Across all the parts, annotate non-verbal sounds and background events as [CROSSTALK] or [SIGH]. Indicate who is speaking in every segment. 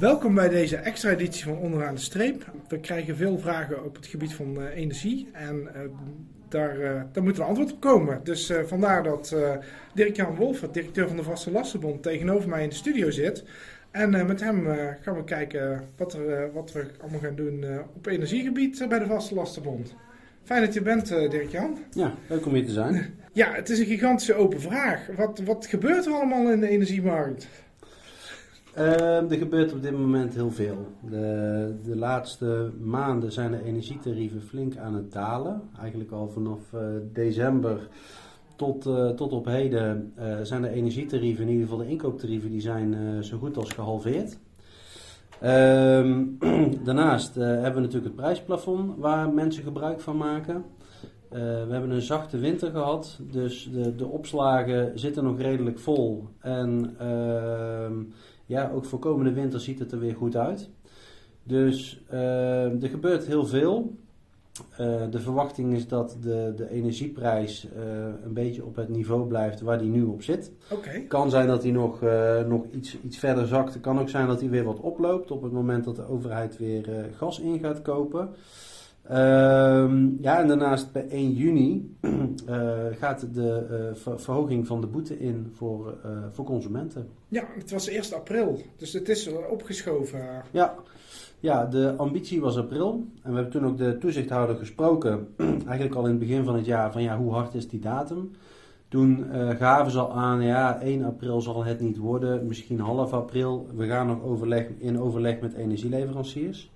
Speaker 1: Welkom bij deze extra editie van Onderaan de Streep. We krijgen veel vragen op het gebied van uh, energie en uh, daar, uh, daar moet een antwoord op komen. Dus vandaar dat Dirk-Jan Wolf, directeur van de Vaste Lastenbond, tegenover mij in de studio zit. En met hem gaan we kijken wat, er, wat we allemaal gaan doen op energiegebied bij de Vaste Lastenbond. Fijn dat je bent, Dirk-Jan.
Speaker 2: Ja, leuk om hier te zijn. [LAUGHS]
Speaker 1: Ja, het is een gigantische open vraag. Wat, wat gebeurt er allemaal in de energiemarkt?
Speaker 2: Uh, er gebeurt op dit moment heel veel. De, de, laatste maanden zijn de energietarieven flink aan het dalen. Eigenlijk al vanaf uh, december tot, uh, tot op heden uh, zijn de energietarieven, in ieder geval de inkooptarieven, die zijn zo goed als gehalveerd. Ehm, [CLEARS THROAT] daarnaast hebben we natuurlijk het prijsplafond waar mensen gebruik van maken. we hebben een zachte winter gehad, dus de, de opslagen zitten nog redelijk vol. En ehm, ja, ook voor komende winter ziet het er weer goed uit. Dus uh, er gebeurt heel veel. Uh, de verwachting is dat de, de energieprijs uh, een beetje op het niveau blijft waar die nu op zit.
Speaker 1: Okay.
Speaker 2: Kan zijn dat hij nog, nog iets, iets verder zakt. Het kan ook zijn dat hij weer wat oploopt op het moment dat de overheid weer gas in gaat kopen. Ehm, ja, en daarnaast bij 1 juni uh, [CLEARS THROAT] gaat de uh, verhoging van de boete in voor, uh, voor consumenten.
Speaker 1: Ja, het was eerst april, dus het is opgeschoven.
Speaker 2: Ja. ja, de ambitie was april. En we hebben toen ook de toezichthouder gesproken, [CLEARS THROAT] eigenlijk al in het begin van het jaar, van ja, hoe hard is die datum? Toen gaven ze al aan, ja, 1 april zal het niet worden, misschien half april. We gaan nog overleg, in overleg met energieleveranciers.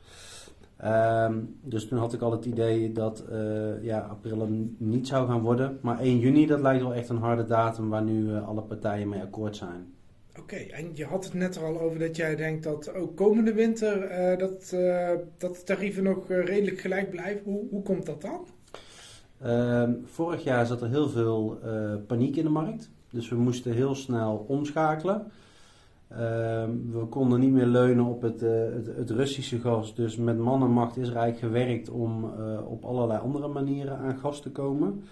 Speaker 2: Um, dus toen had ik al het idee dat uh, ja, april niet zou gaan worden. Maar 1 juni, dat lijkt wel echt een harde datum waar nu uh, alle partijen mee akkoord zijn.
Speaker 1: Oké, okay, en je had het net er al over dat jij denkt dat ook komende winter uh, dat, dat de tarieven nog redelijk gelijk blijven. Hoe, hoe komt dat dan?
Speaker 2: Ehm, vorig jaar zat er heel veel paniek in de markt. Dus we moesten heel snel omschakelen. Uh, we konden niet meer leunen op het, uh, het, het, Russische gas. Dus met mannenmacht is er eigenlijk gewerkt om uh, op allerlei andere manieren aan gas te komen.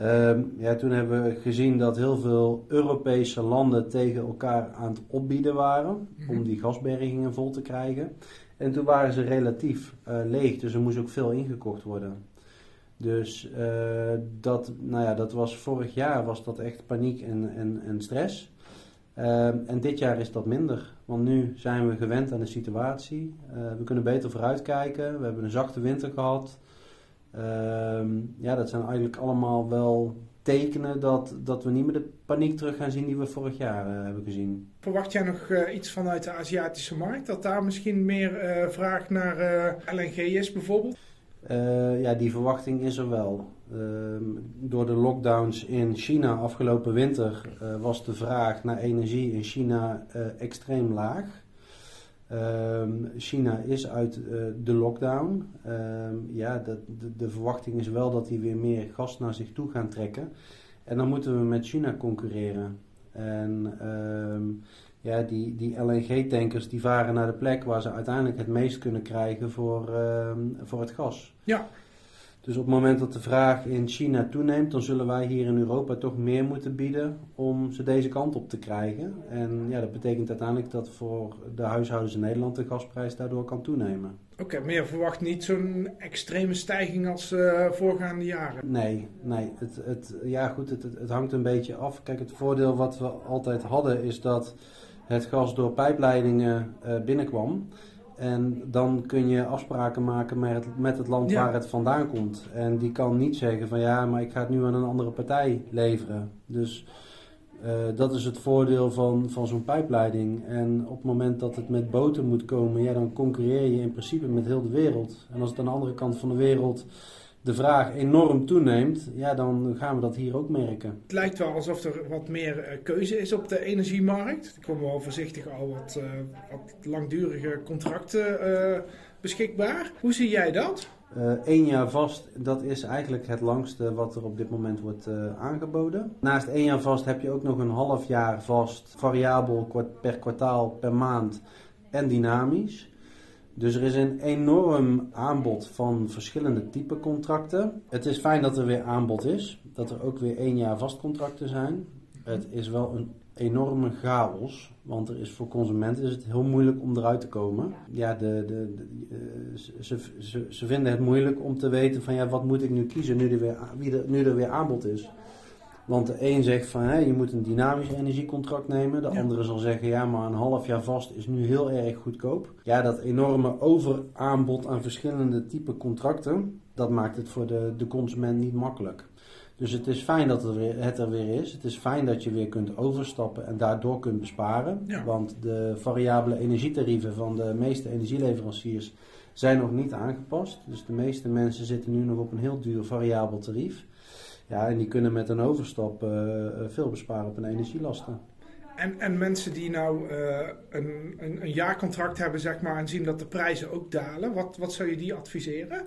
Speaker 2: Uh, ja, toen hebben we gezien dat heel veel Europese landen tegen elkaar aan het opbieden waren om die gasbergingen vol te krijgen. En toen waren ze relatief eh, leeg, dus er moest ook veel ingekocht worden. Dus dat, nou ja, dat was vorig jaar was dat echt paniek en, en, en stress. Uh, en dit jaar is dat minder, want nu zijn we gewend aan de situatie. Uh, we kunnen beter vooruitkijken. We hebben een zachte winter gehad. Uh, ja, dat zijn eigenlijk allemaal wel tekenen dat, dat we niet meer de paniek terug gaan zien die we vorig jaar eh, hebben gezien.
Speaker 1: Verwacht jij nog eh, iets vanuit de Aziatische markt? Dat daar misschien meer eh, vraag naar LNG is bijvoorbeeld?
Speaker 2: Ja, die verwachting is er wel. Ehm, door de lockdowns in China afgelopen winter uh, was de vraag naar energie in China uh, extreem laag. Um, China is uit de lockdown. Um, ja, de, de, de, verwachting is wel dat die weer meer gas naar zich toe gaan trekken. En dan moeten we met China concurreren. En ja, die, die LNG-tankers die varen naar de plek waar ze uiteindelijk het meest kunnen krijgen voor, voor het gas.
Speaker 1: Ja.
Speaker 2: Dus op het moment dat de vraag in China toeneemt, dan zullen wij hier in Europa toch meer moeten bieden om ze deze kant op te krijgen. En ja, dat betekent uiteindelijk dat voor de huishoudens in Nederland de gasprijs daardoor kan toenemen.
Speaker 1: Oké, okay, maar je verwacht niet zo'n extreme stijging als uh, voorgaande jaren?
Speaker 2: Nee, nee. Het, het, ja goed, het, het hangt een beetje af. Kijk, het voordeel wat we altijd hadden is dat het gas door pijpleidingen uh, binnenkwam. En dan kun je afspraken maken met het, met het land
Speaker 1: Ja.
Speaker 2: waar het vandaan komt. En die kan niet zeggen van ja, maar ik ga het nu aan een andere partij leveren. Dus eh, dat is het voordeel van, van zo'n pijpleiding. En op het moment dat het met boten moet komen, ja, dan concurreer je in principe met heel de wereld. En als het aan de andere kant van de wereld de vraag enorm toeneemt, ja, dan gaan we dat hier ook merken.
Speaker 1: Het lijkt wel alsof er wat meer uh, keuze is op de energiemarkt. Er komen wel voorzichtig al wat, uh, wat langdurige contracten uh, beschikbaar. Hoe zie jij dat?
Speaker 2: Eén jaar vast, dat is eigenlijk het langste wat er op dit moment wordt aangeboden. Naast één jaar vast heb je ook nog een half jaar vast, variabel per kwartaal, per maand en dynamisch. Dus er is een enorm aanbod van verschillende type contracten. Het is fijn dat er weer aanbod is, dat er ook weer één jaar vastcontracten zijn. Het is wel een enorme chaos. Want er is voor consumenten is het heel moeilijk om eruit te komen. Ja, de, de, de, eh, ze, ze, ze vinden het moeilijk om te weten van ja, wat moet ik nu kiezen nu er weer, wie er, nu er weer aanbod is. Want de een zegt van hé, je moet een dynamisch energiecontract nemen. De
Speaker 1: Ja.
Speaker 2: andere zal zeggen ja, maar een half jaar vast is nu heel erg goedkoop. Ja, dat enorme overaanbod aan verschillende type contracten, dat maakt het voor de, de consument niet makkelijk. Dus het is fijn dat het, er weer, het er weer is. Het is fijn dat je weer kunt overstappen en daardoor kunt besparen.
Speaker 1: Ja.
Speaker 2: Want de variabele energietarieven van de meeste energieleveranciers zijn nog niet aangepast. Dus de meeste mensen zitten nu nog op een heel duur variabel tarief. Ja, en die kunnen met een overstap eh, eh, veel besparen op hun energielasten.
Speaker 1: En, en mensen die nou eh, een, een, een jaarcontract hebben, zeg maar, en zien dat de prijzen ook dalen, wat, wat zou je die adviseren?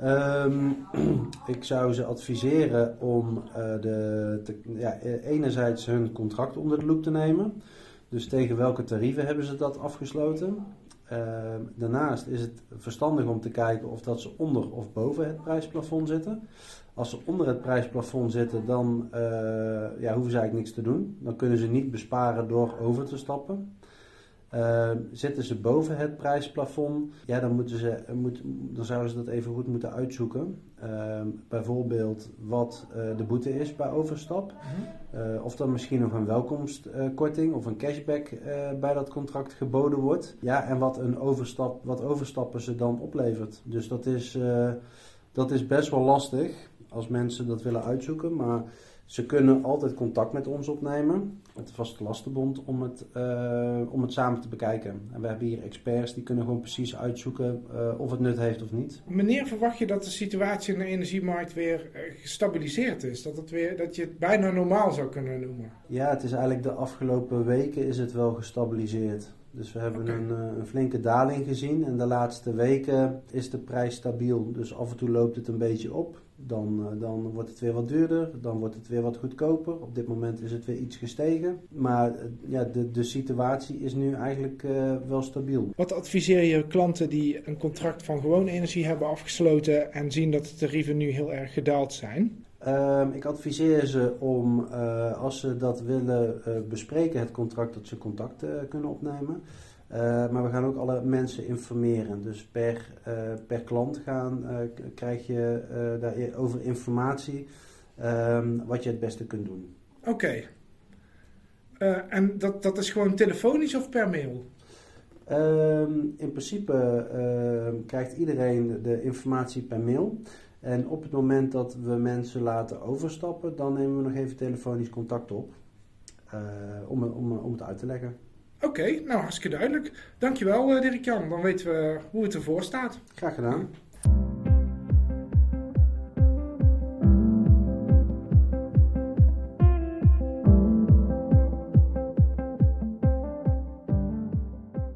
Speaker 2: Ehm, [CLEARS THROAT] ik zou ze adviseren om de, te- ja, eh, enerzijds hun contract onder de loep te nemen. Dus tegen welke tarieven hebben ze dat afgesloten? Ehm, daarnaast is het verstandig om te kijken of dat ze onder of boven het prijsplafond zitten. Als ze onder het prijsplafond zitten, dan eh, ja, hoeven ze eigenlijk niks te doen. Dan kunnen ze niet besparen door over te stappen. Ehm, zitten ze boven het prijsplafond, ja, dan, moeten ze, moet, dan zouden ze dat even goed moeten uitzoeken. Ehm, bijvoorbeeld wat eh, de boete is bij overstap. Eh, of er misschien nog een welkomstkorting of een cashback eh, bij dat contract geboden wordt. Ja, en wat, een overstap, wat overstappen ze dan oplevert. Dus dat is, dat is best wel lastig als mensen dat willen uitzoeken. Maar ze kunnen altijd contact met ons opnemen, met de Vaste Lastenbond, om het, eh, om het samen te bekijken. En we hebben hier experts die kunnen gewoon precies uitzoeken eh, of het nut heeft of niet.
Speaker 1: Wanneer verwacht je dat de situatie in de energiemarkt weer eh, gestabiliseerd is? Dat, het weer, dat je het bijna normaal zou kunnen noemen?
Speaker 2: Ja, het is eigenlijk de afgelopen weken is het wel gestabiliseerd. Dus we hebben een, een flinke daling gezien en de laatste weken is de prijs stabiel. Dus af en toe loopt het een beetje op. Dan, eh, dan wordt het weer wat duurder, dan wordt het weer wat goedkoper. Op dit moment is het weer iets gestegen. Maar eh, ja, de, de situatie is nu eigenlijk eh, wel stabiel.
Speaker 1: Wat adviseer je klanten die een contract van gewone energie hebben afgesloten en zien dat de tarieven nu heel erg gedaald zijn?
Speaker 2: Ehm, ik adviseer ze om, als ze dat willen bespreken, het contract, dat ze contact kunnen opnemen. Eh, maar we gaan ook alle mensen informeren. Dus per, eh, per klant gaan, eh, krijg je daarover informatie ehm, wat je het beste kunt doen.
Speaker 1: Oké. En dat, dat is gewoon telefonisch of per mail?
Speaker 2: Ehm, in principe ehm, krijgt iedereen de informatie per mail. En op het moment dat we mensen laten overstappen, dan nemen we nog even telefonisch contact op. om, om, om het uit te leggen.
Speaker 1: Oké, nou hartstikke duidelijk. Dankjewel eh, Dirk-Jan, dan weten we hoe het ervoor staat.
Speaker 2: Graag gedaan.